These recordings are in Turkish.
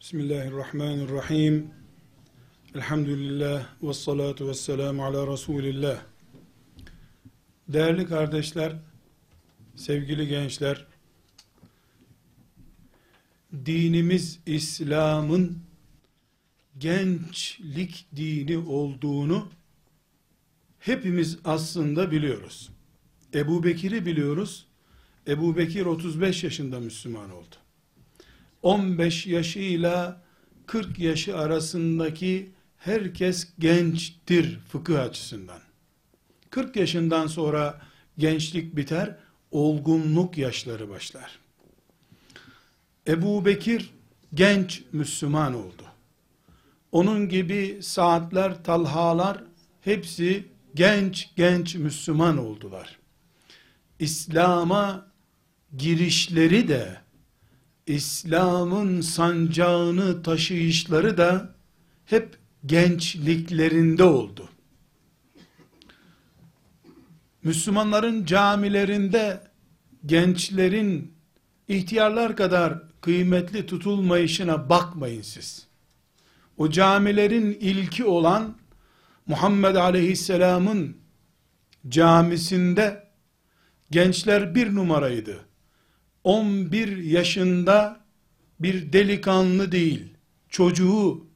Bismillahirrahmanirrahim. Elhamdülillah ve salatu ve selamu ala Resulillah. Değerli kardeşler, sevgili gençler, dinimiz İslam'ın gençlik dini olduğunu hepimiz aslında biliyoruz. Ebu Bekir'i biliyoruz. Ebu Bekir 35 yaşında Müslüman oldu. 15 yaşıyla 40 yaşı arasındaki herkes gençtir fıkıh açısından. 40 yaşından sonra gençlik biter, olgunluk yaşları başlar. Ebu Bekir genç Müslüman oldu. Onun gibi saatler, talhalar hepsi genç genç Müslüman oldular. İslam'a girişleri de İslam'ın sancağını taşıyışları da hep gençliklerinde oldu. Müslümanların camilerinde gençlerin ihtiyarlar kadar kıymetli tutulmayışına bakmayın siz. O camilerin ilki olan Muhammed Aleyhisselam'ın camisinde gençler bir numaraydı. 11 yaşında bir delikanlı değil, çocuğu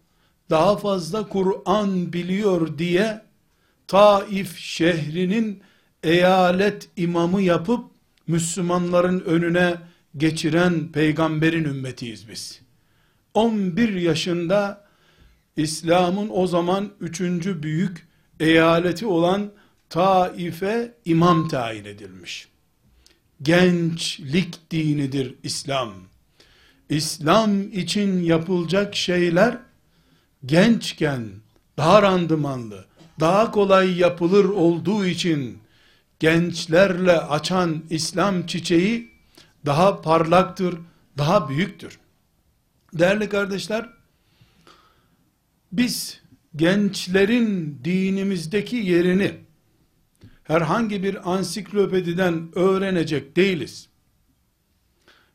daha fazla Kur'an biliyor diye Taif şehrinin eyalet imamı yapıp Müslümanların önüne geçiren peygamberin ümmetiyiz biz. 11 yaşında İslam'ın o zaman üçüncü büyük eyaleti olan Taif'e imam tayin edilmiş gençlik dinidir İslam. İslam için yapılacak şeyler gençken daha randımanlı, daha kolay yapılır olduğu için gençlerle açan İslam çiçeği daha parlaktır, daha büyüktür. Değerli kardeşler, biz gençlerin dinimizdeki yerini herhangi bir ansiklopediden öğrenecek değiliz.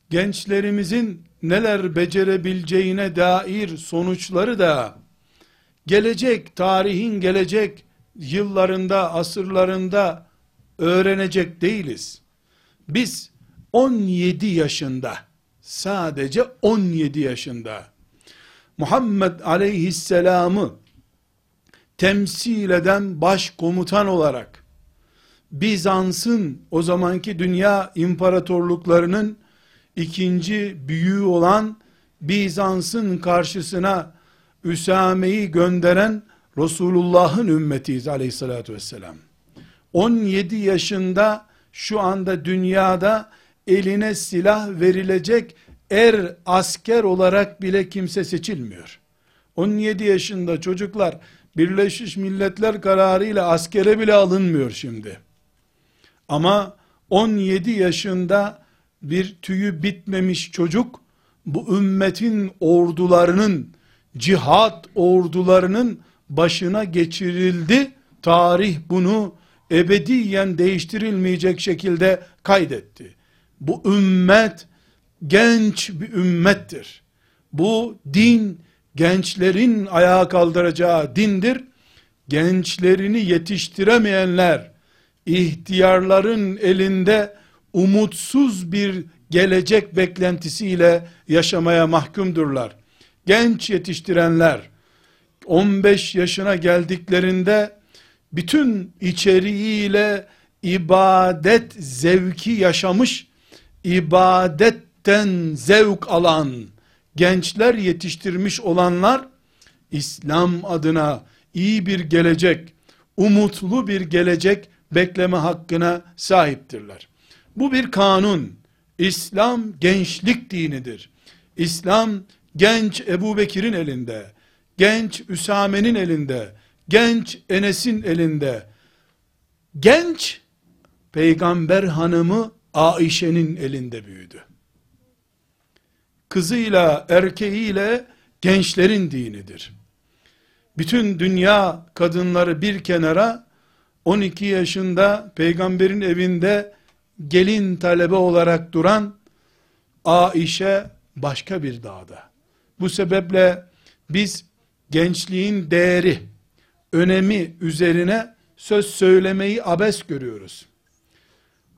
Gençlerimizin neler becerebileceğine dair sonuçları da gelecek, tarihin gelecek yıllarında, asırlarında öğrenecek değiliz. Biz 17 yaşında, sadece 17 yaşında Muhammed aleyhisselamı temsil eden başkomutan olarak Bizans'ın o zamanki dünya imparatorluklarının ikinci büyüğü olan Bizans'ın karşısına Üsame'yi gönderen Resulullah'ın ümmetiyiz aleyhissalatü vesselam. 17 yaşında şu anda dünyada eline silah verilecek er asker olarak bile kimse seçilmiyor. 17 yaşında çocuklar Birleşmiş Milletler kararıyla askere bile alınmıyor şimdi. Ama 17 yaşında bir tüyü bitmemiş çocuk bu ümmetin ordularının cihat ordularının başına geçirildi. Tarih bunu ebediyen değiştirilmeyecek şekilde kaydetti. Bu ümmet genç bir ümmettir. Bu din gençlerin ayağa kaldıracağı dindir. Gençlerini yetiştiremeyenler ihtiyarların elinde umutsuz bir gelecek beklentisiyle yaşamaya mahkumdurlar. Genç yetiştirenler 15 yaşına geldiklerinde bütün içeriğiyle ibadet zevki yaşamış, ibadetten zevk alan gençler yetiştirmiş olanlar İslam adına iyi bir gelecek, umutlu bir gelecek bekleme hakkına sahiptirler. Bu bir kanun. İslam gençlik dinidir. İslam genç Ebu Bekir'in elinde, genç Üsame'nin elinde, genç Enes'in elinde, genç peygamber hanımı Aişe'nin elinde büyüdü. Kızıyla, erkeğiyle gençlerin dinidir. Bütün dünya kadınları bir kenara 12 yaşında peygamberin evinde gelin talebe olarak duran Aişe başka bir dağda. Bu sebeple biz gençliğin değeri, önemi üzerine söz söylemeyi abes görüyoruz.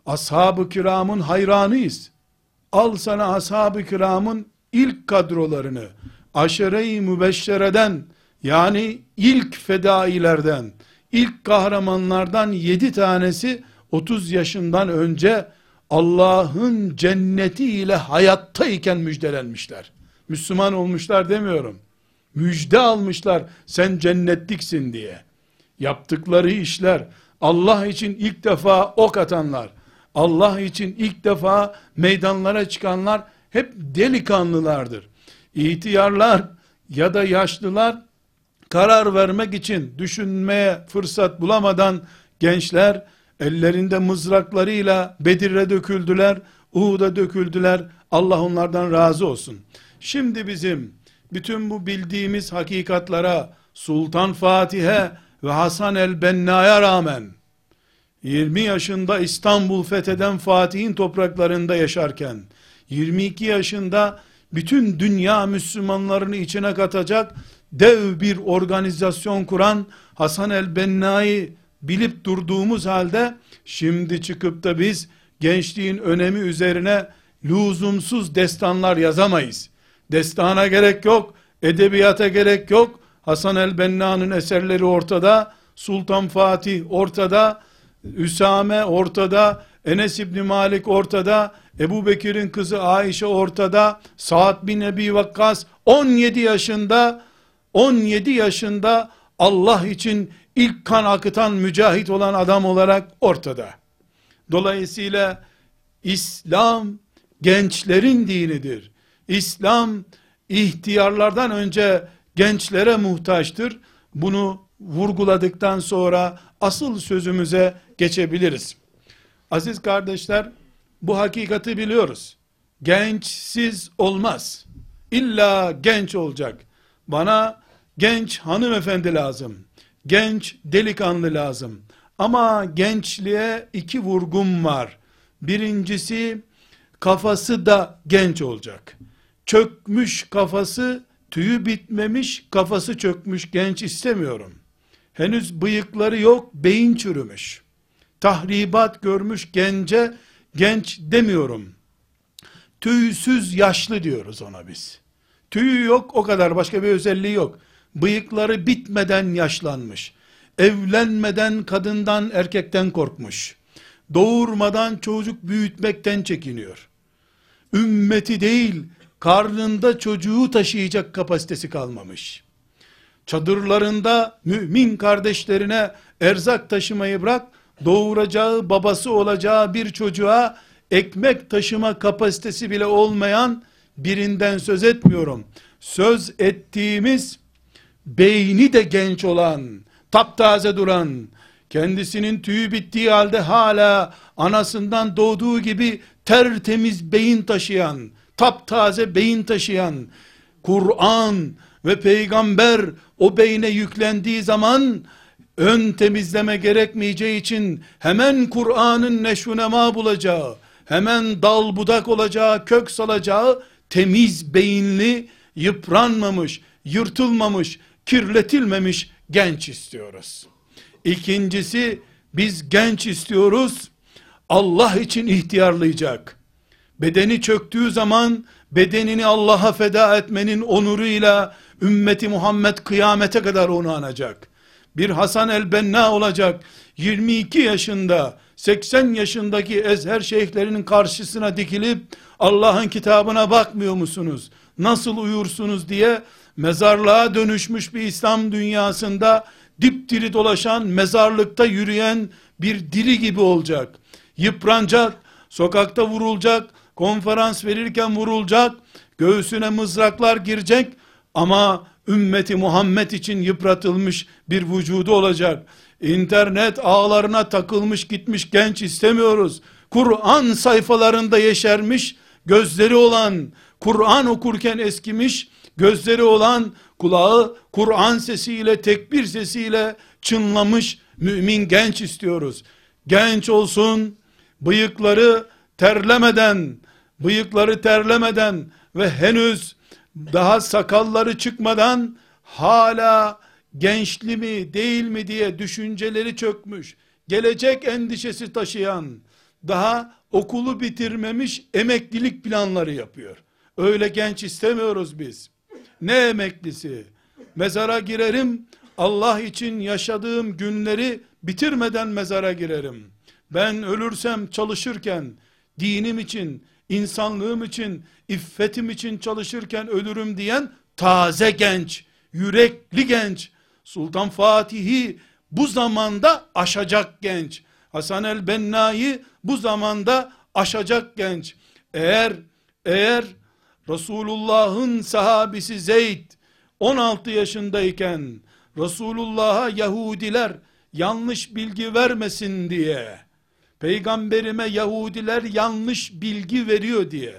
Ashab-ı kiramın hayranıyız. Al sana ashab-ı kiramın ilk kadrolarını, aşere-i mübeşşereden, yani ilk fedailerden, ilk kahramanlardan yedi tanesi 30 yaşından önce Allah'ın cenneti ile hayattayken müjdelenmişler. Müslüman olmuşlar demiyorum. Müjde almışlar sen cennetliksin diye. Yaptıkları işler Allah için ilk defa ok atanlar, Allah için ilk defa meydanlara çıkanlar hep delikanlılardır. İhtiyarlar ya da yaşlılar karar vermek için düşünmeye fırsat bulamadan gençler ellerinde mızraklarıyla Bedir'e döküldüler, Uhud'a döküldüler. Allah onlardan razı olsun. Şimdi bizim bütün bu bildiğimiz hakikatlara Sultan Fatih'e ve Hasan el-Benna'ya rağmen 20 yaşında İstanbul fetheden Fatih'in topraklarında yaşarken 22 yaşında bütün dünya Müslümanlarını içine katacak dev bir organizasyon kuran Hasan el-Benna'yı bilip durduğumuz halde şimdi çıkıp da biz gençliğin önemi üzerine lüzumsuz destanlar yazamayız. Destana gerek yok, edebiyata gerek yok. Hasan el-Benna'nın eserleri ortada, Sultan Fatih ortada, Üsame ortada, Enes İbni Malik ortada, Ebu Bekir'in kızı Ayşe ortada, Saad bin Ebi Vakkas 17 yaşında, 17 yaşında Allah için ilk kan akıtan mücahit olan adam olarak ortada. Dolayısıyla İslam gençlerin dinidir. İslam ihtiyarlardan önce gençlere muhtaçtır. Bunu vurguladıktan sonra asıl sözümüze geçebiliriz. Aziz kardeşler, bu hakikati biliyoruz. Gençsiz olmaz. İlla genç olacak. Bana genç hanımefendi lazım. Genç delikanlı lazım. Ama gençliğe iki vurgum var. Birincisi kafası da genç olacak. Çökmüş kafası, tüyü bitmemiş, kafası çökmüş genç istemiyorum. Henüz bıyıkları yok, beyin çürümüş. Tahribat görmüş gence genç demiyorum. Tüysüz yaşlı diyoruz ona biz. Tüyü yok o kadar başka bir özelliği yok. Bıyıkları bitmeden yaşlanmış. Evlenmeden kadından erkekten korkmuş. Doğurmadan çocuk büyütmekten çekiniyor. Ümmeti değil, karnında çocuğu taşıyacak kapasitesi kalmamış. Çadırlarında mümin kardeşlerine erzak taşımayı bırak, doğuracağı babası olacağı bir çocuğa ekmek taşıma kapasitesi bile olmayan birinden söz etmiyorum. Söz ettiğimiz beyni de genç olan, taptaze duran, kendisinin tüyü bittiği halde hala anasından doğduğu gibi tertemiz beyin taşıyan, taptaze beyin taşıyan, Kur'an ve peygamber o beyne yüklendiği zaman ön temizleme gerekmeyeceği için hemen Kur'an'ın neşvunema bulacağı, hemen dal budak olacağı, kök salacağı temiz beyinli, yıpranmamış, yırtılmamış, kirletilmemiş genç istiyoruz. İkincisi biz genç istiyoruz. Allah için ihtiyarlayacak. Bedeni çöktüğü zaman bedenini Allah'a feda etmenin onuruyla ümmeti Muhammed kıyamete kadar onu anacak. Bir Hasan el-Benna olacak. 22 yaşında 80 yaşındaki ezher şeyhlerinin karşısına dikilip Allah'ın kitabına bakmıyor musunuz? Nasıl uyursunuz diye mezarlığa dönüşmüş bir İslam dünyasında dipdiri dolaşan, mezarlıkta yürüyen bir diri gibi olacak. Yıpranacak, sokakta vurulacak, konferans verirken vurulacak, göğsüne mızraklar girecek ama ümmeti Muhammed için yıpratılmış bir vücudu olacak. İnternet ağlarına takılmış gitmiş genç istemiyoruz. Kur'an sayfalarında yeşermiş, gözleri olan, Kur'an okurken eskimiş, gözleri olan, kulağı Kur'an sesiyle, tekbir sesiyle çınlamış mümin genç istiyoruz. Genç olsun, bıyıkları terlemeden, bıyıkları terlemeden ve henüz daha sakalları çıkmadan hala gençli mi değil mi diye düşünceleri çökmüş, gelecek endişesi taşıyan, daha okulu bitirmemiş emeklilik planları yapıyor. Öyle genç istemiyoruz biz. Ne emeklisi? Mezara girerim, Allah için yaşadığım günleri bitirmeden mezara girerim. Ben ölürsem çalışırken, dinim için, insanlığım için, iffetim için çalışırken ölürüm diyen taze genç, yürekli genç, Sultan Fatih'i bu zamanda aşacak genç, Hasan el Benna'yı bu zamanda aşacak genç, eğer, eğer Resulullah'ın sahabisi Zeyd 16 yaşındayken Resulullah'a Yahudiler yanlış bilgi vermesin diye peygamberime Yahudiler yanlış bilgi veriyor diye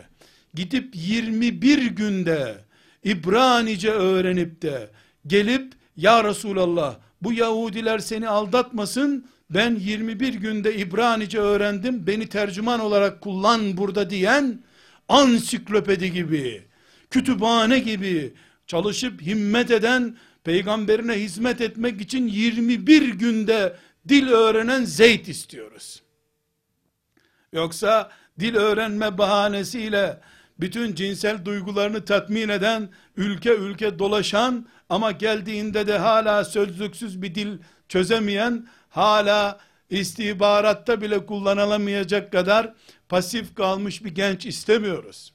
gidip 21 günde İbranice öğrenip de gelip ya Resulallah bu Yahudiler seni aldatmasın ben 21 günde İbranice öğrendim beni tercüman olarak kullan burada diyen ansiklopedi gibi kütüphane gibi çalışıp himmet eden peygamberine hizmet etmek için 21 günde dil öğrenen Zeyd istiyoruz. Yoksa dil öğrenme bahanesiyle bütün cinsel duygularını tatmin eden, ülke ülke dolaşan ama geldiğinde de hala sözlüksüz bir dil çözemeyen, hala istihbaratta bile kullanılamayacak kadar pasif kalmış bir genç istemiyoruz.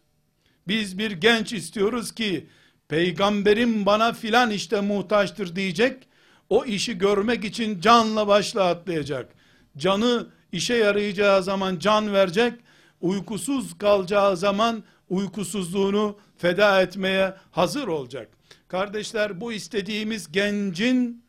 Biz bir genç istiyoruz ki peygamberim bana filan işte muhtaçtır diyecek. O işi görmek için canla başla atlayacak. Canı işe yarayacağı zaman can verecek. Uykusuz kalacağı zaman uykusuzluğunu feda etmeye hazır olacak. Kardeşler bu istediğimiz gencin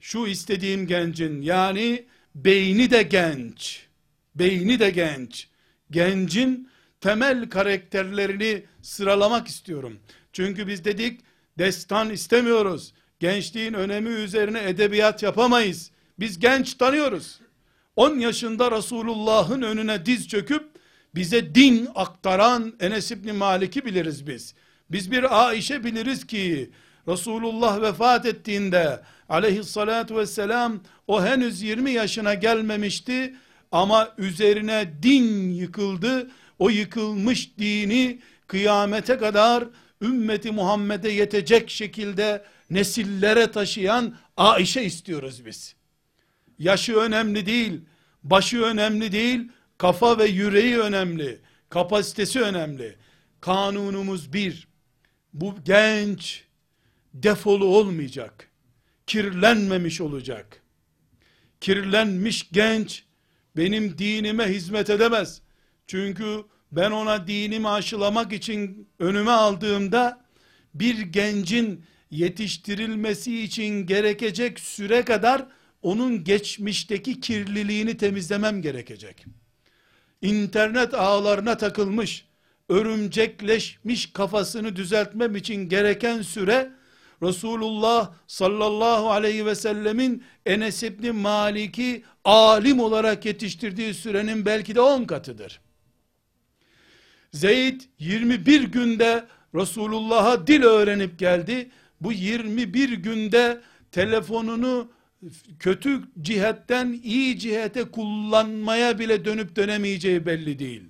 şu istediğim gencin yani beyni de genç. Beyni de genç. Gencin temel karakterlerini sıralamak istiyorum. Çünkü biz dedik destan istemiyoruz. Gençliğin önemi üzerine edebiyat yapamayız. Biz genç tanıyoruz. 10 yaşında Resulullah'ın önüne diz çöküp bize din aktaran Enes İbni Malik'i biliriz biz. Biz bir Aişe biliriz ki Resulullah vefat ettiğinde aleyhissalatu vesselam o henüz 20 yaşına gelmemişti ama üzerine din yıkıldı. O yıkılmış dini kıyamete kadar ümmeti Muhammed'e yetecek şekilde nesillere taşıyan Aişe istiyoruz biz. Yaşı önemli değil, başı önemli değil, kafa ve yüreği önemli, kapasitesi önemli. Kanunumuz bir, bu genç defolu olmayacak, kirlenmemiş olacak. Kirlenmiş genç benim dinime hizmet edemez. Çünkü ben ona dinimi aşılamak için önüme aldığımda bir gencin yetiştirilmesi için gerekecek süre kadar onun geçmişteki kirliliğini temizlemem gerekecek. İnternet ağlarına takılmış, örümcekleşmiş kafasını düzeltmem için gereken süre Resulullah sallallahu aleyhi ve sellemin Enes İbni Malik'i alim olarak yetiştirdiği sürenin belki de 10 katıdır. Zeyd 21 günde Resulullah'a dil öğrenip geldi. Bu 21 günde telefonunu kötü cihetten iyi cihete kullanmaya bile dönüp dönemeyeceği belli değil.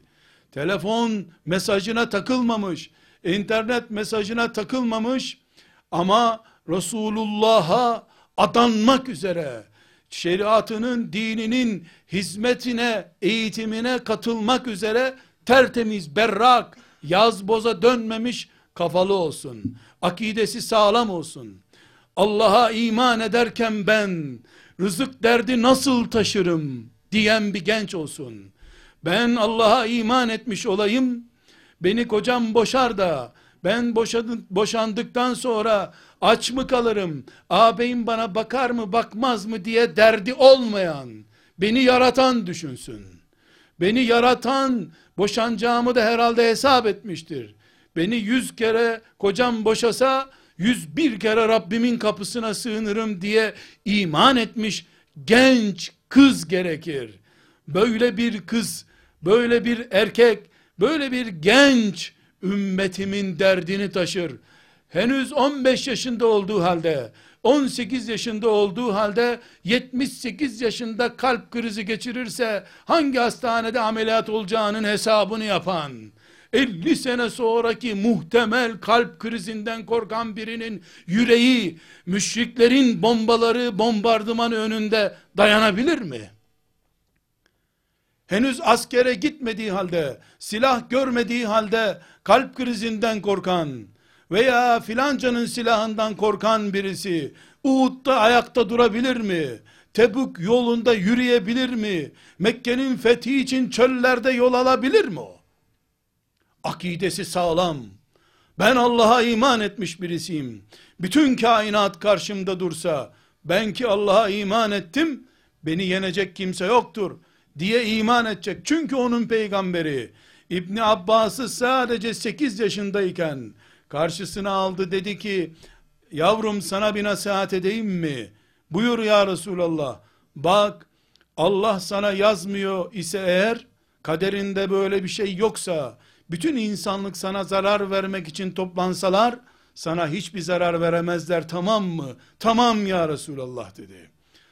Telefon mesajına takılmamış, internet mesajına takılmamış ama Resulullah'a adanmak üzere şeriatının, dininin hizmetine, eğitimine katılmak üzere tertemiz, berrak, yaz boza dönmemiş kafalı olsun. Akidesi sağlam olsun. Allah'a iman ederken ben rızık derdi nasıl taşırım diyen bir genç olsun. Ben Allah'a iman etmiş olayım. Beni kocam boşar da ben boşadım, boşandıktan sonra aç mı kalırım? Ağabeyim bana bakar mı bakmaz mı diye derdi olmayan, beni yaratan düşünsün. Beni yaratan boşanacağımı da herhalde hesap etmiştir. Beni yüz kere kocam boşasa yüz bir kere Rabbimin kapısına sığınırım diye iman etmiş genç kız gerekir. Böyle bir kız, böyle bir erkek, böyle bir genç ümmetimin derdini taşır. henüz 15 yaşında olduğu halde 18 yaşında olduğu halde 78 yaşında kalp krizi geçirirse hangi hastanede ameliyat olacağının hesabını yapan 50 sene sonraki muhtemel kalp krizinden korkan birinin yüreği müşriklerin bombaları bombardımanı önünde dayanabilir mi? Henüz askere gitmediği halde, silah görmediği halde kalp krizinden korkan veya filancanın silahından korkan birisi Uhud'da ayakta durabilir mi? Tebük yolunda yürüyebilir mi? Mekke'nin fethi için çöllerde yol alabilir mi o? Akidesi sağlam. Ben Allah'a iman etmiş birisiyim. Bütün kainat karşımda dursa, ben ki Allah'a iman ettim, beni yenecek kimse yoktur diye iman edecek. Çünkü onun peygamberi İbni Abbas'ı sadece 8 yaşındayken karşısına aldı dedi ki yavrum sana bir nasihat edeyim mi? Buyur ya Resulallah. Bak Allah sana yazmıyor ise eğer kaderinde böyle bir şey yoksa bütün insanlık sana zarar vermek için toplansalar sana hiçbir zarar veremezler tamam mı? Tamam ya Resulallah dedi.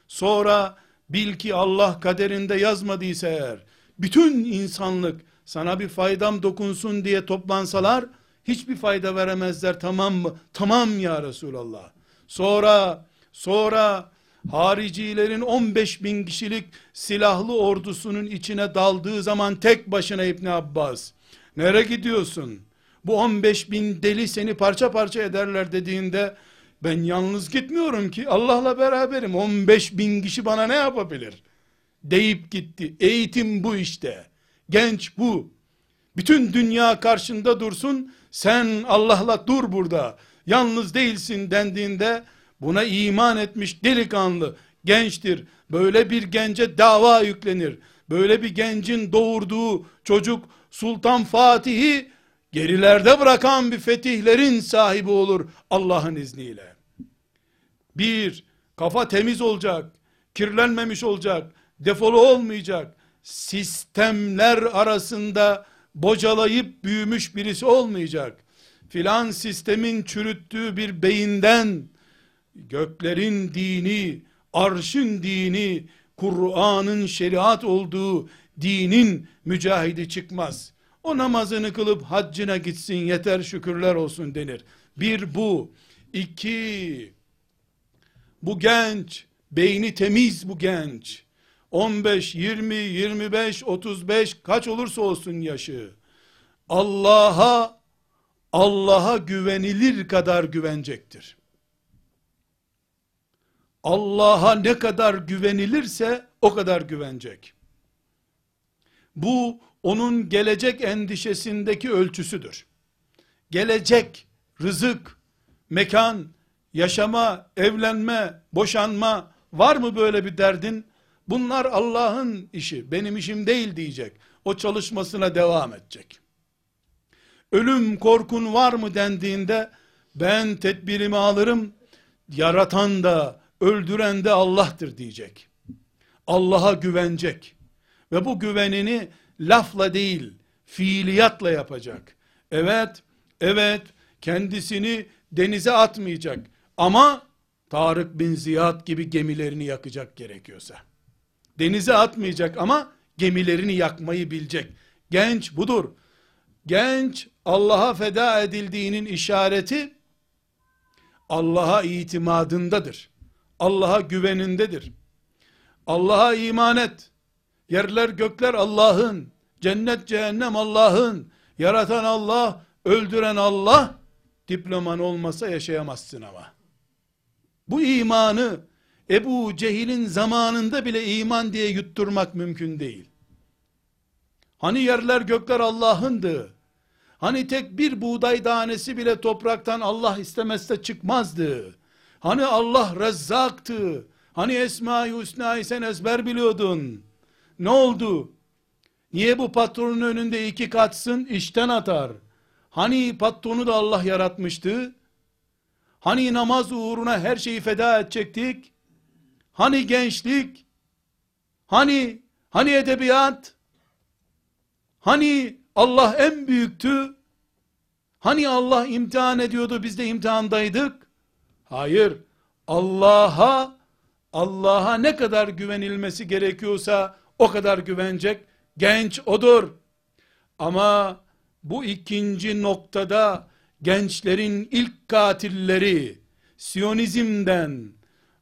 Sonra bil ki Allah kaderinde yazmadıysa eğer bütün insanlık sana bir faydam dokunsun diye toplansalar hiçbir fayda veremezler tamam mı? Tamam ya Resulallah. Sonra sonra haricilerin 15 bin kişilik silahlı ordusunun içine daldığı zaman tek başına İbni Abbas nere gidiyorsun? Bu 15 bin deli seni parça parça ederler dediğinde ben yalnız gitmiyorum ki Allah'la beraberim 15 bin kişi bana ne yapabilir? Deyip gitti. Eğitim bu işte. Genç bu. Bütün dünya karşında dursun. Sen Allah'la dur burada. Yalnız değilsin dendiğinde buna iman etmiş delikanlı gençtir. Böyle bir gence dava yüklenir. Böyle bir gencin doğurduğu çocuk Sultan Fatih'i gerilerde bırakan bir fetihlerin sahibi olur Allah'ın izniyle. Bir, kafa temiz olacak, kirlenmemiş olacak, defolu olmayacak, sistemler arasında bocalayıp büyümüş birisi olmayacak. Filan sistemin çürüttüğü bir beyinden, göklerin dini, arşın dini, Kur'an'ın şeriat olduğu dinin mücahidi çıkmaz. O namazını kılıp haccına gitsin yeter şükürler olsun denir. Bir bu. iki bu genç, beyni temiz bu genç. 15, 20, 25, 35 kaç olursa olsun yaşı. Allah'a Allah'a güvenilir kadar güvenecektir. Allah'a ne kadar güvenilirse o kadar güvenecek. Bu onun gelecek endişesindeki ölçüsüdür. Gelecek, rızık, mekan, yaşama, evlenme, boşanma var mı böyle bir derdin? Bunlar Allah'ın işi, benim işim değil diyecek. O çalışmasına devam edecek. Ölüm korkun var mı dendiğinde ben tedbirimi alırım. Yaratan da öldüren de Allah'tır diyecek. Allah'a güvenecek. Ve bu güvenini lafla değil, fiiliyatla yapacak. Evet, evet, kendisini denize atmayacak. Ama Tarık bin Ziyad gibi gemilerini yakacak gerekiyorsa. Denize atmayacak ama gemilerini yakmayı bilecek. Genç budur. Genç Allah'a feda edildiğinin işareti Allah'a itimadındadır. Allah'a güvenindedir. Allah'a iman et. Yerler gökler Allah'ın. Cennet cehennem Allah'ın. Yaratan Allah, öldüren Allah. Diploman olmasa yaşayamazsın ama. Bu imanı Ebu Cehil'in zamanında bile iman diye yutturmak mümkün değil. Hani yerler gökler Allah'ındı. Hani tek bir buğday tanesi bile topraktan Allah istemezse çıkmazdı. Hani Allah rezzaktı. Hani Esma-i Hüsna'yı sen ezber biliyordun. Ne oldu? Niye bu patronun önünde iki katsın işten atar? Hani patronu da Allah yaratmıştı? Hani namaz uğruna her şeyi feda edecektik? Hani gençlik? Hani hani edebiyat? Hani Allah en büyüktü? Hani Allah imtihan ediyordu biz de imtihandaydık? Hayır. Allah'a Allah'a ne kadar güvenilmesi gerekiyorsa o kadar güvenecek genç odur. Ama bu ikinci noktada gençlerin ilk katilleri Siyonizmden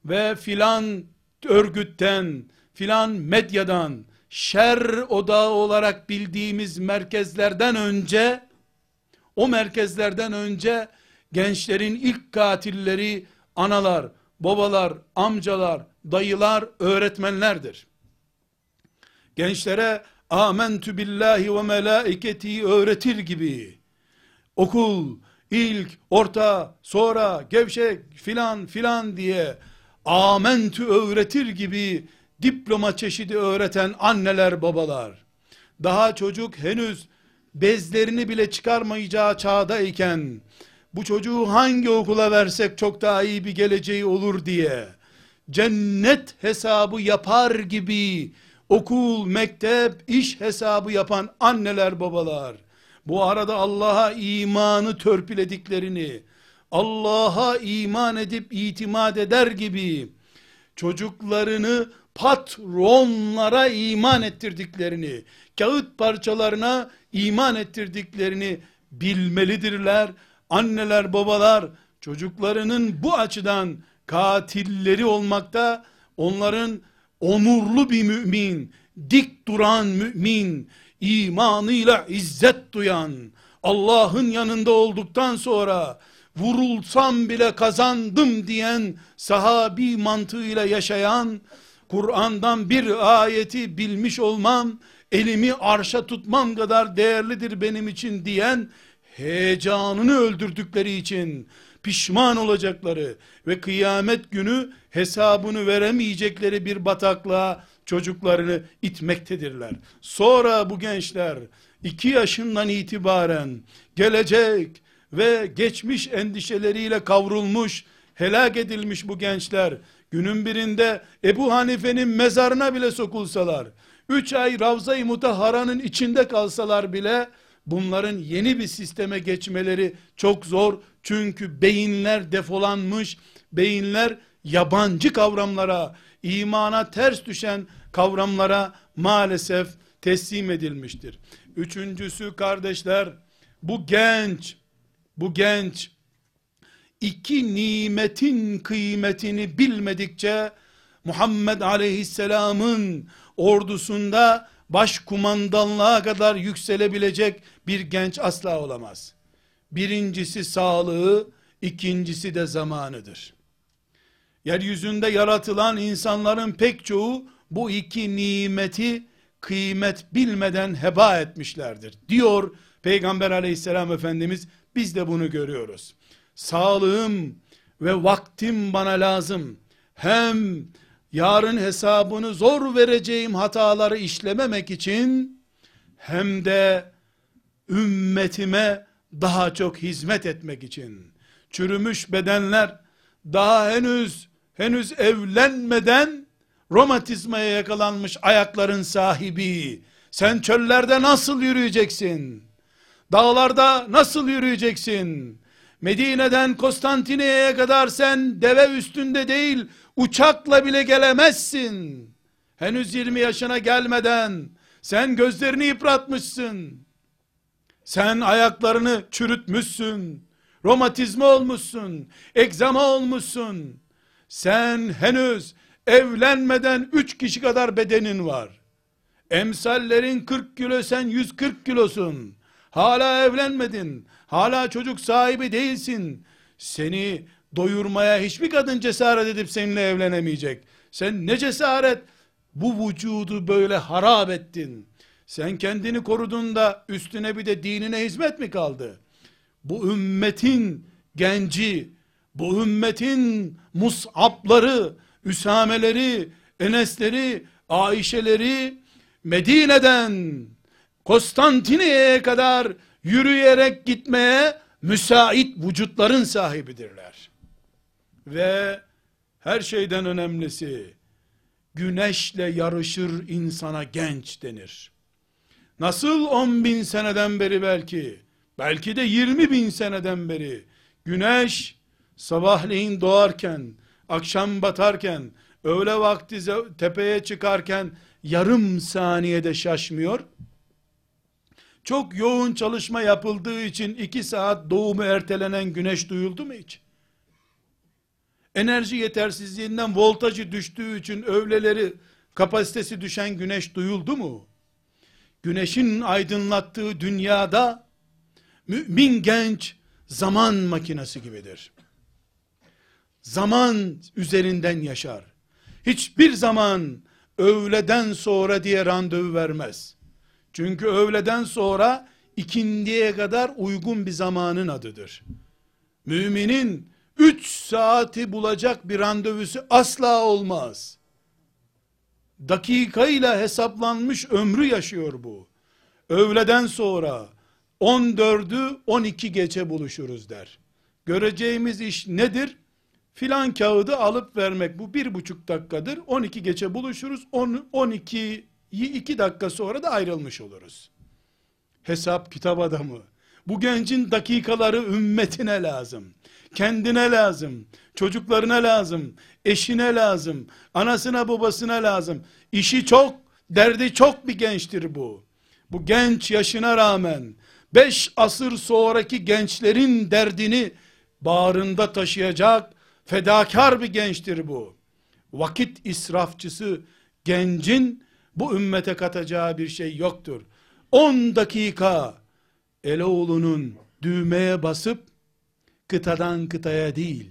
ve filan örgütten, filan medyadan, şer odağı olarak bildiğimiz merkezlerden önce, o merkezlerden önce gençlerin ilk katilleri analar, babalar, amcalar, dayılar, öğretmenlerdir. Gençlere amentü billahi ve melaiketi öğretir gibi okul, ilk, orta, sonra, gevşek filan filan diye amentü öğretir gibi diploma çeşidi öğreten anneler babalar, daha çocuk henüz bezlerini bile çıkarmayacağı çağdayken, bu çocuğu hangi okula versek çok daha iyi bir geleceği olur diye, cennet hesabı yapar gibi, okul, mektep, iş hesabı yapan anneler babalar, bu arada Allah'a imanı törpülediklerini, Allah'a iman edip itimat eder gibi, çocuklarını patronlara iman ettirdiklerini, kağıt parçalarına iman ettirdiklerini bilmelidirler. Anneler, babalar çocuklarının bu açıdan katilleri olmakta, onların onurlu bir mümin, dik duran mümin, imanıyla izzet duyan, Allah'ın yanında olduktan sonra vurulsam bile kazandım diyen sahabi mantığıyla yaşayan Kur'an'dan bir ayeti bilmiş olmam elimi arşa tutmam kadar değerlidir benim için diyen heyecanını öldürdükleri için pişman olacakları ve kıyamet günü hesabını veremeyecekleri bir bataklığa çocuklarını itmektedirler. Sonra bu gençler iki yaşından itibaren gelecek ve geçmiş endişeleriyle kavrulmuş, helak edilmiş bu gençler, günün birinde Ebu Hanife'nin mezarına bile sokulsalar, üç ay Ravza-i Mutahhara'nın içinde kalsalar bile, bunların yeni bir sisteme geçmeleri çok zor, çünkü beyinler defolanmış, beyinler yabancı kavramlara, imana ters düşen kavramlara maalesef teslim edilmiştir. Üçüncüsü kardeşler, bu genç, bu genç, iki nimetin kıymetini bilmedikçe, Muhammed aleyhisselamın ordusunda başkumandanlığa kadar yükselebilecek bir genç asla olamaz. Birincisi sağlığı, ikincisi de zamanıdır. Yeryüzünde yaratılan insanların pek çoğu bu iki nimeti kıymet bilmeden heba etmişlerdir. Diyor Peygamber aleyhisselam Efendimiz biz de bunu görüyoruz. Sağlığım ve vaktim bana lazım. Hem yarın hesabını zor vereceğim hataları işlememek için hem de ümmetime daha çok hizmet etmek için çürümüş bedenler daha henüz henüz evlenmeden romatizmaya yakalanmış ayakların sahibi. Sen çöllerde nasıl yürüyeceksin? Dağlarda nasıl yürüyeceksin? Medine'den Konstantine'ye kadar sen deve üstünde değil uçakla bile gelemezsin. Henüz 20 yaşına gelmeden sen gözlerini yıpratmışsın. Sen ayaklarını çürütmüşsün romatizma olmuşsun, egzama olmuşsun. Sen henüz evlenmeden üç kişi kadar bedenin var. Emsallerin 40 kilo sen 140 kilosun. Hala evlenmedin. Hala çocuk sahibi değilsin. Seni doyurmaya hiçbir kadın cesaret edip seninle evlenemeyecek. Sen ne cesaret bu vücudu böyle harap ettin. Sen kendini korudun da üstüne bir de dinine hizmet mi kaldı? bu ümmetin genci, bu ümmetin mus'abları, üsameleri, enesleri, Ayşeleri Medine'den Konstantine'ye kadar yürüyerek gitmeye müsait vücutların sahibidirler. Ve her şeyden önemlisi güneşle yarışır insana genç denir. Nasıl on bin seneden beri belki belki de 20 bin seneden beri güneş sabahleyin doğarken, akşam batarken, öğle vakti tepeye çıkarken yarım saniyede şaşmıyor. Çok yoğun çalışma yapıldığı için iki saat doğumu ertelenen güneş duyuldu mu hiç? Enerji yetersizliğinden voltajı düştüğü için öğleleri kapasitesi düşen güneş duyuldu mu? Güneşin aydınlattığı dünyada mümin genç zaman makinesi gibidir. Zaman üzerinden yaşar. Hiçbir zaman öğleden sonra diye randevu vermez. Çünkü öğleden sonra ikindiye kadar uygun bir zamanın adıdır. Müminin 3 saati bulacak bir randevusu asla olmaz. Dakikayla hesaplanmış ömrü yaşıyor bu. Öğleden sonra 14'ü 12 geçe buluşuruz der. Göreceğimiz iş nedir? Filan kağıdı alıp vermek. Bu bir buçuk dakikadır. 12 geçe buluşuruz. 10, 12 2 dakika sonra da ayrılmış oluruz. Hesap kitap adamı. Bu gencin dakikaları ümmetine lazım. Kendine lazım. Çocuklarına lazım. Eşine lazım. Anasına babasına lazım. İşi çok, derdi çok bir gençtir bu. Bu genç yaşına rağmen beş asır sonraki gençlerin derdini bağrında taşıyacak fedakar bir gençtir bu. Vakit israfçısı gencin bu ümmete katacağı bir şey yoktur. 10 dakika Eloğlu'nun düğmeye basıp kıtadan kıtaya değil,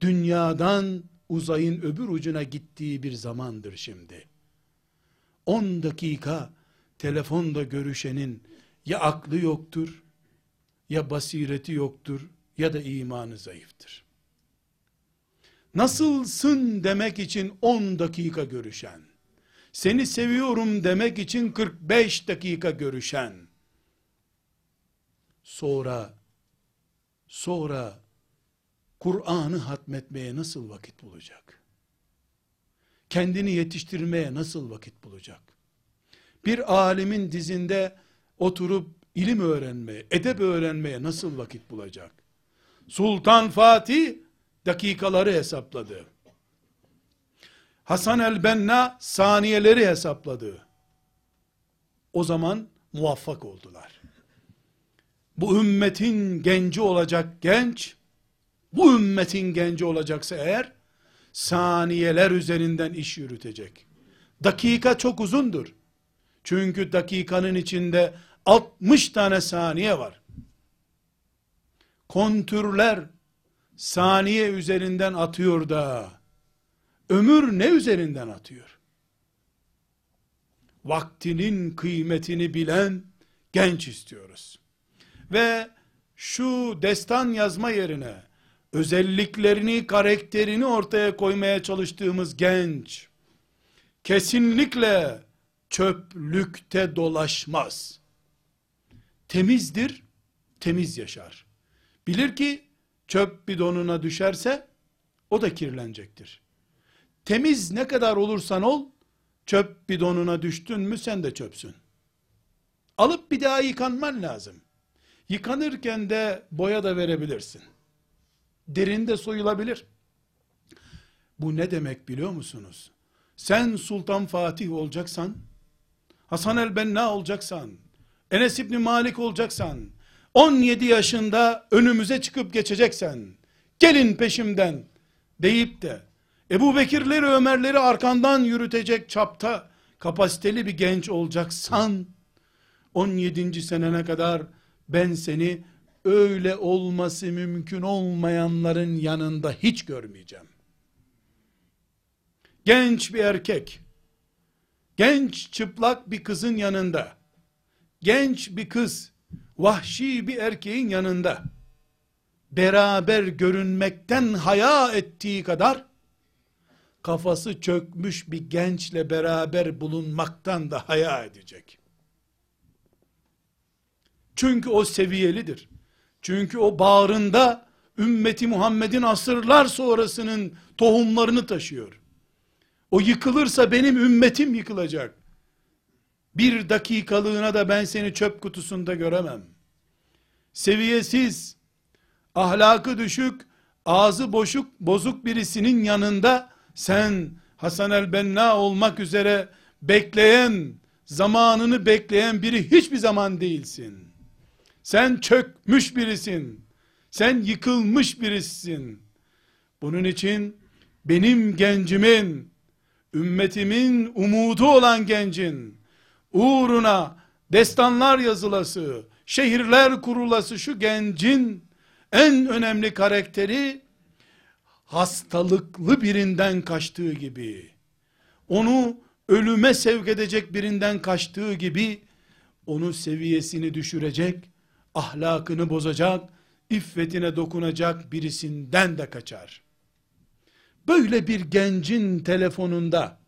dünyadan uzayın öbür ucuna gittiği bir zamandır şimdi. 10 dakika telefonda görüşenin ya aklı yoktur, ya basireti yoktur, ya da imanı zayıftır. Nasılsın demek için 10 dakika görüşen, seni seviyorum demek için 45 dakika görüşen, sonra, sonra Kur'an'ı hatmetmeye nasıl vakit bulacak? Kendini yetiştirmeye nasıl vakit bulacak? Bir alimin dizinde oturup ilim öğrenmeye, edep öğrenmeye nasıl vakit bulacak? Sultan Fatih dakikaları hesapladı. Hasan el-Benna saniyeleri hesapladı. O zaman muvaffak oldular. Bu ümmetin genci olacak genç, bu ümmetin genci olacaksa eğer, saniyeler üzerinden iş yürütecek. Dakika çok uzundur. Çünkü dakikanın içinde 60 tane saniye var. Kontürler saniye üzerinden atıyor da ömür ne üzerinden atıyor? Vaktinin kıymetini bilen genç istiyoruz. Ve şu destan yazma yerine özelliklerini, karakterini ortaya koymaya çalıştığımız genç kesinlikle çöplükte dolaşmaz. Temizdir, temiz yaşar. Bilir ki çöp bidonuna düşerse o da kirlenecektir. Temiz ne kadar olursan ol, çöp bidonuna düştün mü sen de çöpsün. Alıp bir daha yıkanman lazım. Yıkanırken de boya da verebilirsin. Derinde soyulabilir. Bu ne demek biliyor musunuz? Sen Sultan Fatih olacaksan, Hasan el-Benna olacaksan, Enes İbni Malik olacaksan, 17 yaşında önümüze çıkıp geçeceksen, gelin peşimden deyip de, Ebu Bekirleri Ömerleri arkandan yürütecek çapta kapasiteli bir genç olacaksan 17. senene kadar ben seni öyle olması mümkün olmayanların yanında hiç görmeyeceğim. Genç bir erkek, genç çıplak bir kızın yanında, genç bir kız, vahşi bir erkeğin yanında, beraber görünmekten haya ettiği kadar, kafası çökmüş bir gençle beraber bulunmaktan da haya edecek. Çünkü o seviyelidir. Çünkü o bağrında ümmeti Muhammed'in asırlar sonrasının tohumlarını taşıyor. O yıkılırsa benim ümmetim yıkılacak. Bir dakikalığına da ben seni çöp kutusunda göremem. seviyesiz, ahlakı düşük, ağzı boşuk, bozuk birisinin yanında sen Hasan el-Benna olmak üzere bekleyen, zamanını bekleyen biri hiçbir zaman değilsin. Sen çökmüş birisin. Sen yıkılmış birisin. Bunun için benim gencimin, ümmetimin umudu olan gencin, uğruna destanlar yazılası, şehirler kurulası şu gencin en önemli karakteri hastalıklı birinden kaçtığı gibi onu ölüme sevk edecek birinden kaçtığı gibi onu seviyesini düşürecek, ahlakını bozacak, iffetine dokunacak birisinden de kaçar. Böyle bir gencin telefonunda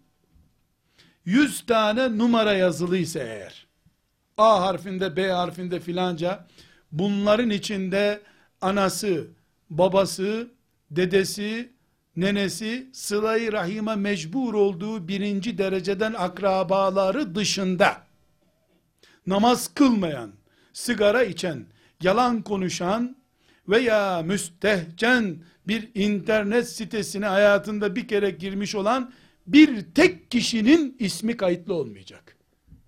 100 tane numara yazılıysa eğer A harfinde B harfinde filanca bunların içinde anası, babası, dedesi, nenesi sılayı rahime mecbur olduğu birinci dereceden akrabaları dışında namaz kılmayan, sigara içen, yalan konuşan veya müstehcen bir internet sitesine hayatında bir kere girmiş olan bir tek kişinin ismi kayıtlı olmayacak.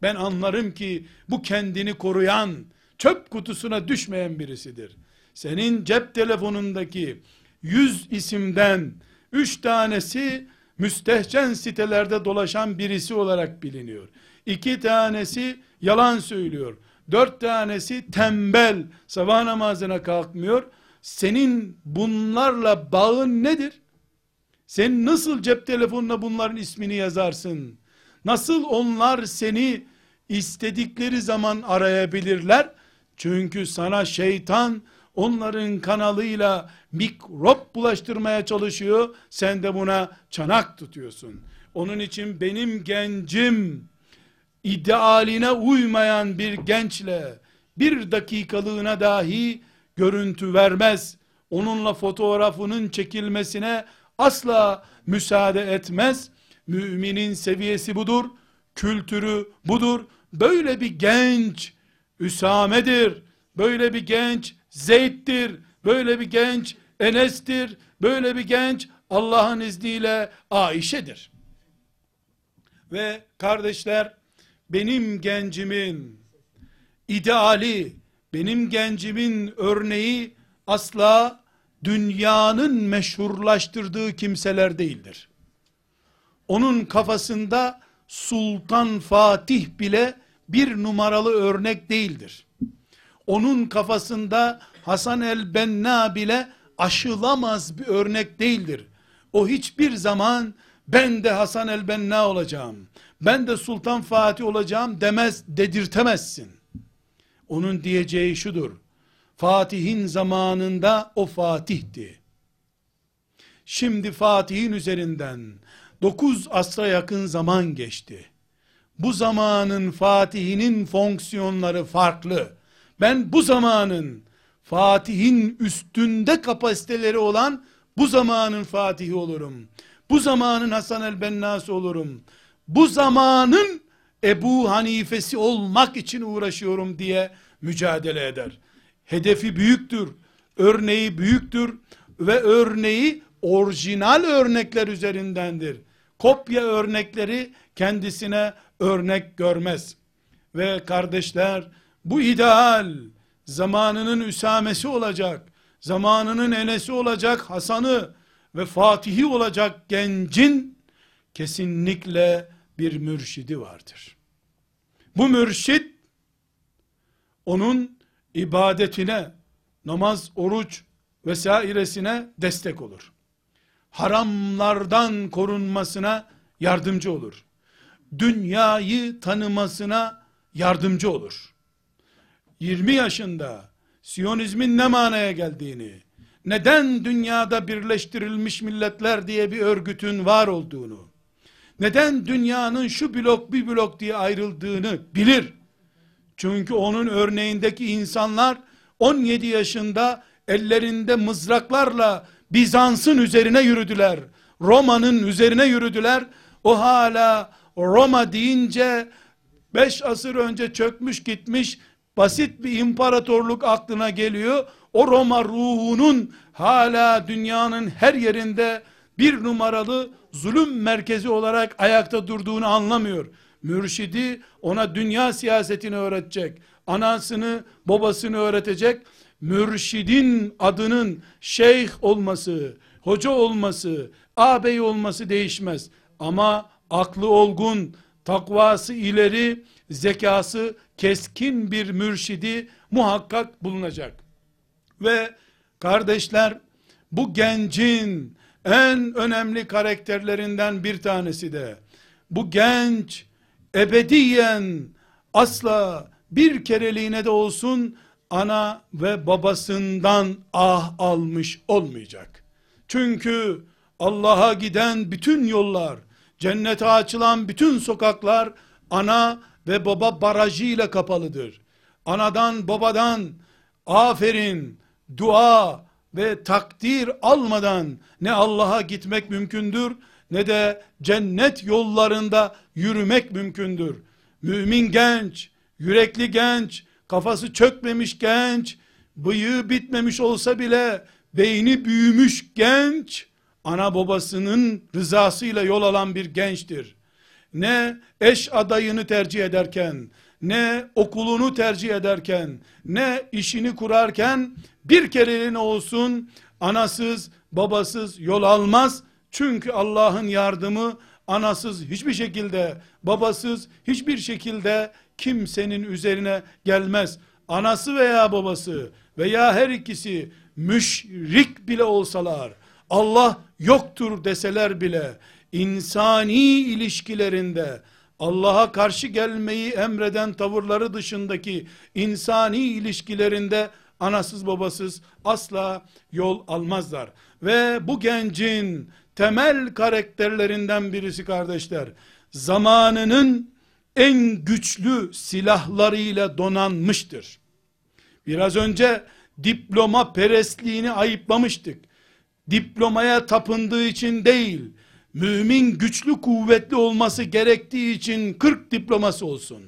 Ben anlarım ki bu kendini koruyan, çöp kutusuna düşmeyen birisidir. Senin cep telefonundaki 100 isimden 3 tanesi müstehcen sitelerde dolaşan birisi olarak biliniyor. 2 tanesi yalan söylüyor. 4 tanesi tembel, sabah namazına kalkmıyor. Senin bunlarla bağın nedir? Sen nasıl cep telefonuna bunların ismini yazarsın? Nasıl onlar seni istedikleri zaman arayabilirler? Çünkü sana şeytan onların kanalıyla mikrop bulaştırmaya çalışıyor. Sen de buna çanak tutuyorsun. Onun için benim gencim idealine uymayan bir gençle bir dakikalığına dahi görüntü vermez. Onunla fotoğrafının çekilmesine asla müsaade etmez. Müminin seviyesi budur, kültürü budur. Böyle bir genç Üsame'dir. Böyle bir genç Zeyd'dir. Böyle bir genç Enes'tir. Böyle bir genç Allah'ın izniyle Ayşe'dir. Ve kardeşler benim gencimin ideali, benim gencimin örneği asla dünyanın meşhurlaştırdığı kimseler değildir. Onun kafasında Sultan Fatih bile bir numaralı örnek değildir. Onun kafasında Hasan el-Benna bile aşılamaz bir örnek değildir. O hiçbir zaman ben de Hasan el-Benna olacağım, ben de Sultan Fatih olacağım demez, dedirtemezsin. Onun diyeceği şudur, Fatih'in zamanında o Fatih'ti. Şimdi Fatih'in üzerinden 9 asra yakın zaman geçti. Bu zamanın Fatih'inin fonksiyonları farklı. Ben bu zamanın Fatih'in üstünde kapasiteleri olan bu zamanın Fatihi olurum. Bu zamanın Hasan el-Bennası olurum. Bu zamanın Ebu Hanifesi olmak için uğraşıyorum diye mücadele eder. Hedefi büyüktür, örneği büyüktür ve örneği orijinal örnekler üzerindendir. Kopya örnekleri kendisine örnek görmez. Ve kardeşler bu ideal zamanının Üsamesi olacak, zamanının Enesi olacak, Hasan'ı ve Fatih'i olacak gencin kesinlikle bir mürşidi vardır. Bu mürşid onun ibadetine, namaz, oruç vesairesine destek olur. Haramlardan korunmasına yardımcı olur. Dünyayı tanımasına yardımcı olur. 20 yaşında Siyonizmin ne manaya geldiğini, neden dünyada birleştirilmiş milletler diye bir örgütün var olduğunu, neden dünyanın şu blok bir blok diye ayrıldığını bilir. Çünkü onun örneğindeki insanlar 17 yaşında ellerinde mızraklarla Bizans'ın üzerine yürüdüler. Roma'nın üzerine yürüdüler. O hala Roma deyince 5 asır önce çökmüş gitmiş basit bir imparatorluk aklına geliyor. O Roma ruhunun hala dünyanın her yerinde bir numaralı zulüm merkezi olarak ayakta durduğunu anlamıyor. Mürşidi ona dünya siyasetini öğretecek. Anasını, babasını öğretecek. Mürşidin adının şeyh olması, hoca olması, ağabey olması değişmez. Ama aklı olgun, takvası ileri, zekası keskin bir mürşidi muhakkak bulunacak. Ve kardeşler bu gencin en önemli karakterlerinden bir tanesi de bu genç ebediyen asla bir kereliğine de olsun ana ve babasından ah almış olmayacak. Çünkü Allah'a giden bütün yollar, cennete açılan bütün sokaklar ana ve baba barajıyla kapalıdır. Anadan babadan aferin, dua ve takdir almadan ne Allah'a gitmek mümkündür ne de cennet yollarında yürümek mümkündür. Mümin genç, yürekli genç, kafası çökmemiş genç, bıyığı bitmemiş olsa bile beyni büyümüş genç, ana babasının rızasıyla yol alan bir gençtir. Ne eş adayını tercih ederken, ne okulunu tercih ederken, ne işini kurarken bir kereliğine olsun anasız, babasız yol almaz. Çünkü Allah'ın yardımı anasız hiçbir şekilde, babasız hiçbir şekilde kimsenin üzerine gelmez. Anası veya babası veya her ikisi müşrik bile olsalar, Allah yoktur deseler bile, insani ilişkilerinde, Allah'a karşı gelmeyi emreden tavırları dışındaki insani ilişkilerinde anasız babasız asla yol almazlar. Ve bu gencin temel karakterlerinden birisi kardeşler, zamanının en güçlü silahlarıyla donanmıştır. Biraz önce diploma perestliğini ayıplamıştık. Diplomaya tapındığı için değil, mümin güçlü kuvvetli olması gerektiği için 40 diploması olsun.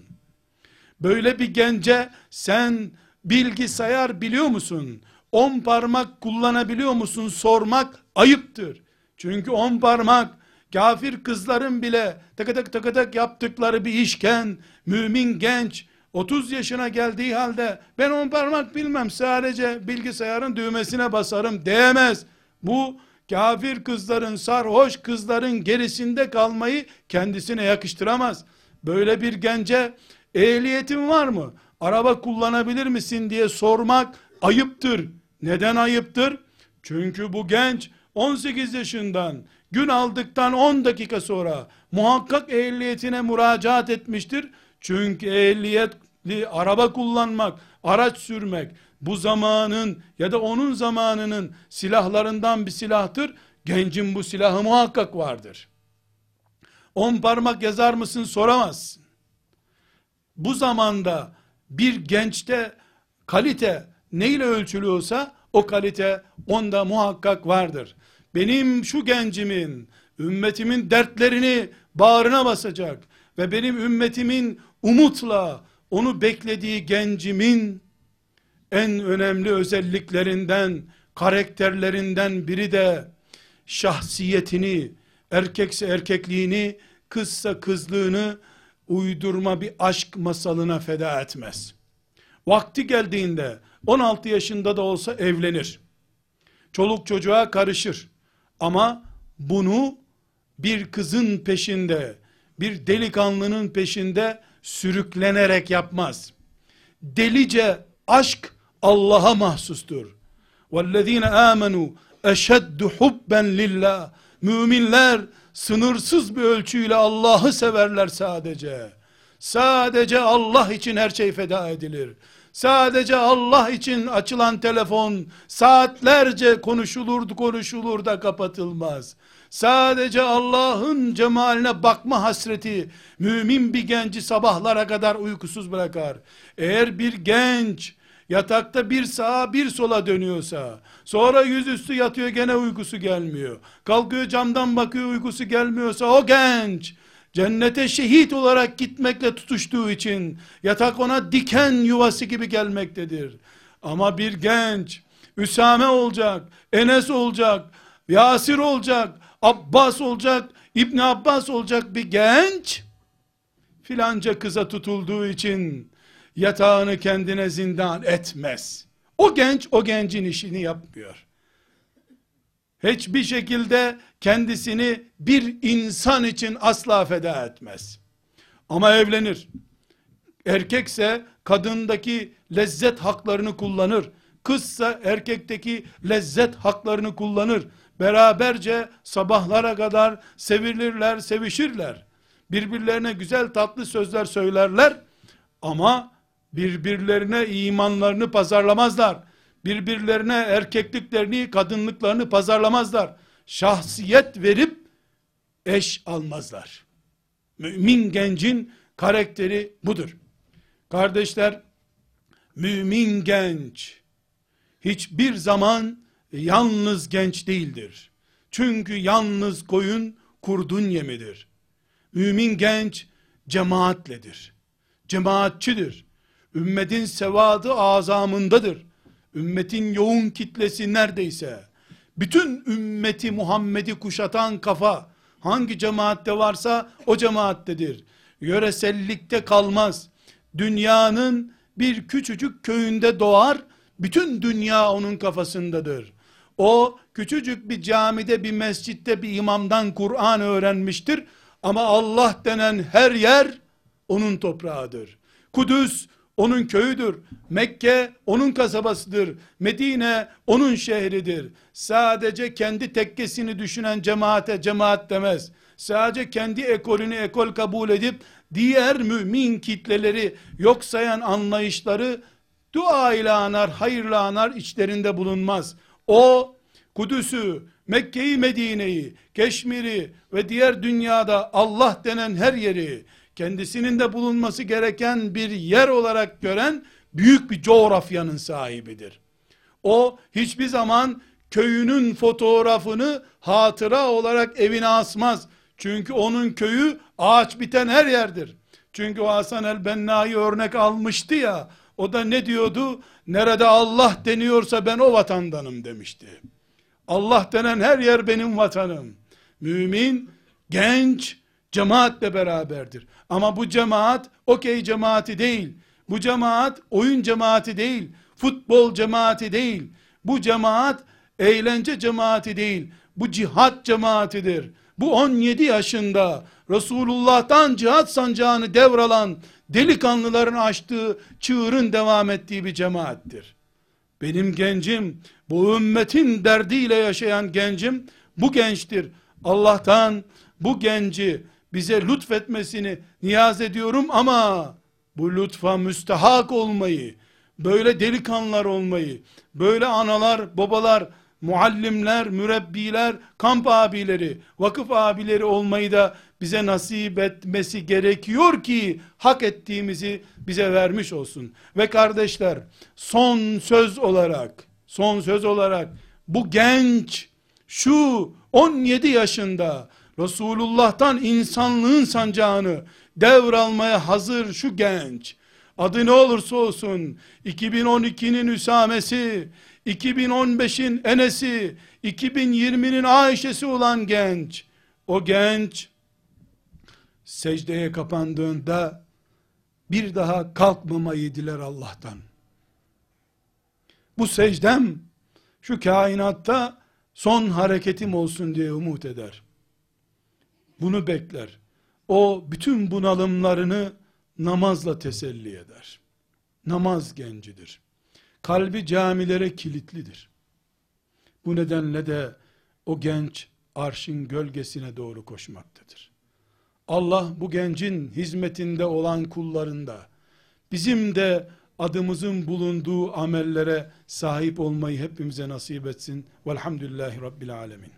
Böyle bir gence sen bilgisayar biliyor musun? On parmak kullanabiliyor musun? Sormak ayıptır. Çünkü on parmak kafir kızların bile tık tık yaptıkları bir işken mümin genç 30 yaşına geldiği halde ben on parmak bilmem sadece bilgisayarın düğmesine basarım diyemez. Bu kafir kızların sarhoş kızların gerisinde kalmayı kendisine yakıştıramaz. Böyle bir gence ehliyetin var mı? Araba kullanabilir misin diye sormak ayıptır. Neden ayıptır? Çünkü bu genç 18 yaşından gün aldıktan 10 dakika sonra muhakkak ehliyetine müracaat etmiştir. Çünkü ehliyetli araba kullanmak, araç sürmek bu zamanın ya da onun zamanının silahlarından bir silahtır. Gencin bu silahı muhakkak vardır. On parmak yazar mısın soramazsın. Bu zamanda bir gençte kalite neyle ölçülüyorsa o kalite onda muhakkak vardır. Benim şu gencimin, ümmetimin dertlerini bağrına basacak ve benim ümmetimin umutla onu beklediği gencimin en önemli özelliklerinden, karakterlerinden biri de şahsiyetini, erkekse erkekliğini, kızsa kızlığını uydurma bir aşk masalına feda etmez. Vakti geldiğinde 16 yaşında da olsa evlenir. Çoluk çocuğa karışır. Ama bunu bir kızın peşinde, bir delikanlının peşinde sürüklenerek yapmaz. Delice aşk Allah'a mahsustur. وَالَّذ۪ينَ آمَنُوا اَشَدُّ حُبَّنْ لِلّٰهِ Müminler sınırsız bir ölçüyle Allah'ı severler sadece. Sadece Allah için her şey feda edilir. Sadece Allah için açılan telefon saatlerce konuşulurdu konuşulur da kapatılmaz. Sadece Allah'ın cemaline bakma hasreti mümin bir genci sabahlara kadar uykusuz bırakar. Eğer bir genç yatakta bir sağa bir sola dönüyorsa, sonra yüzüstü yatıyor gene uykusu gelmiyor. Kalkıyor camdan bakıyor uykusu gelmiyorsa o genç cennete şehit olarak gitmekle tutuştuğu için yatak ona diken yuvası gibi gelmektedir. Ama bir genç Üsame olacak, Enes olacak, Yasir olacak, Abbas olacak, İbn Abbas olacak bir genç filanca kıza tutulduğu için yatağını kendine zindan etmez. O genç o gencin işini yapmıyor. Hiçbir şekilde kendisini bir insan için asla feda etmez. Ama evlenir. Erkekse kadındaki lezzet haklarını kullanır. Kızsa erkekteki lezzet haklarını kullanır. Beraberce sabahlara kadar sevilirler, sevişirler. Birbirlerine güzel tatlı sözler söylerler. Ama birbirlerine imanlarını pazarlamazlar. Birbirlerine erkekliklerini, kadınlıklarını pazarlamazlar. Şahsiyet verip eş almazlar. Mümin gencin karakteri budur. Kardeşler, mümin genç hiçbir zaman yalnız genç değildir. Çünkü yalnız koyun kurdun yemidir. Mümin genç cemaatledir. Cemaatçidir. Ümmetin sevadı azamındadır. Ümmetin yoğun kitlesi neredeyse bütün ümmeti Muhammed'i kuşatan kafa hangi cemaatte varsa o cemaattedir. Yöresellikte kalmaz. Dünyanın bir küçücük köyünde doğar, bütün dünya onun kafasındadır. O küçücük bir camide bir mescitte bir imamdan Kur'an öğrenmiştir. Ama Allah denen her yer onun toprağıdır. Kudüs onun köyüdür. Mekke onun kasabasıdır. Medine onun şehridir. Sadece kendi tekkesini düşünen cemaate cemaat demez. Sadece kendi ekolünü ekol kabul edip diğer mümin kitleleri yok sayan anlayışları dua ile anar, hayırla anar içlerinde bulunmaz. O Kudüs'ü, Mekke'yi, Medine'yi, Keşmir'i ve diğer dünyada Allah denen her yeri kendisinin de bulunması gereken bir yer olarak gören büyük bir coğrafyanın sahibidir. O hiçbir zaman köyünün fotoğrafını hatıra olarak evine asmaz. Çünkü onun köyü ağaç biten her yerdir. Çünkü o Hasan el-Benna'yı örnek almıştı ya, o da ne diyordu? Nerede Allah deniyorsa ben o vatandanım demişti. Allah denen her yer benim vatanım. Mümin, genç, cemaatle beraberdir. Ama bu cemaat okey cemaati değil. Bu cemaat oyun cemaati değil. Futbol cemaati değil. Bu cemaat eğlence cemaati değil. Bu cihat cemaatidir. Bu 17 yaşında Resulullah'tan cihat sancağını devralan delikanlıların açtığı çığırın devam ettiği bir cemaattir. Benim gencim, bu ümmetin derdiyle yaşayan gencim, bu gençtir. Allah'tan bu genci bize lütfetmesini niyaz ediyorum ama bu lütfa müstehak olmayı, böyle delikanlılar olmayı, böyle analar, babalar, muallimler, mürebbiler, kamp abileri, vakıf abileri olmayı da bize nasip etmesi gerekiyor ki hak ettiğimizi bize vermiş olsun. Ve kardeşler son söz olarak son söz olarak bu genç şu 17 yaşında Resulullah'tan insanlığın sancağını devralmaya hazır şu genç adı ne olursa olsun 2012'nin Üsamesi 2015'in Enes'i 2020'nin Ayşe'si olan genç o genç secdeye kapandığında bir daha kalkmamayı diler Allah'tan. Bu secdem şu kainatta son hareketim olsun diye umut eder. Bunu bekler. O bütün bunalımlarını namazla teselli eder. Namaz gencidir. Kalbi camilere kilitlidir. Bu nedenle de o genç arşın gölgesine doğru koşmaktadır. Allah bu gencin hizmetinde olan kullarında bizim de adımızın bulunduğu amellere sahip olmayı hepimize nasip etsin. Velhamdülillahi Rabbil Alemin.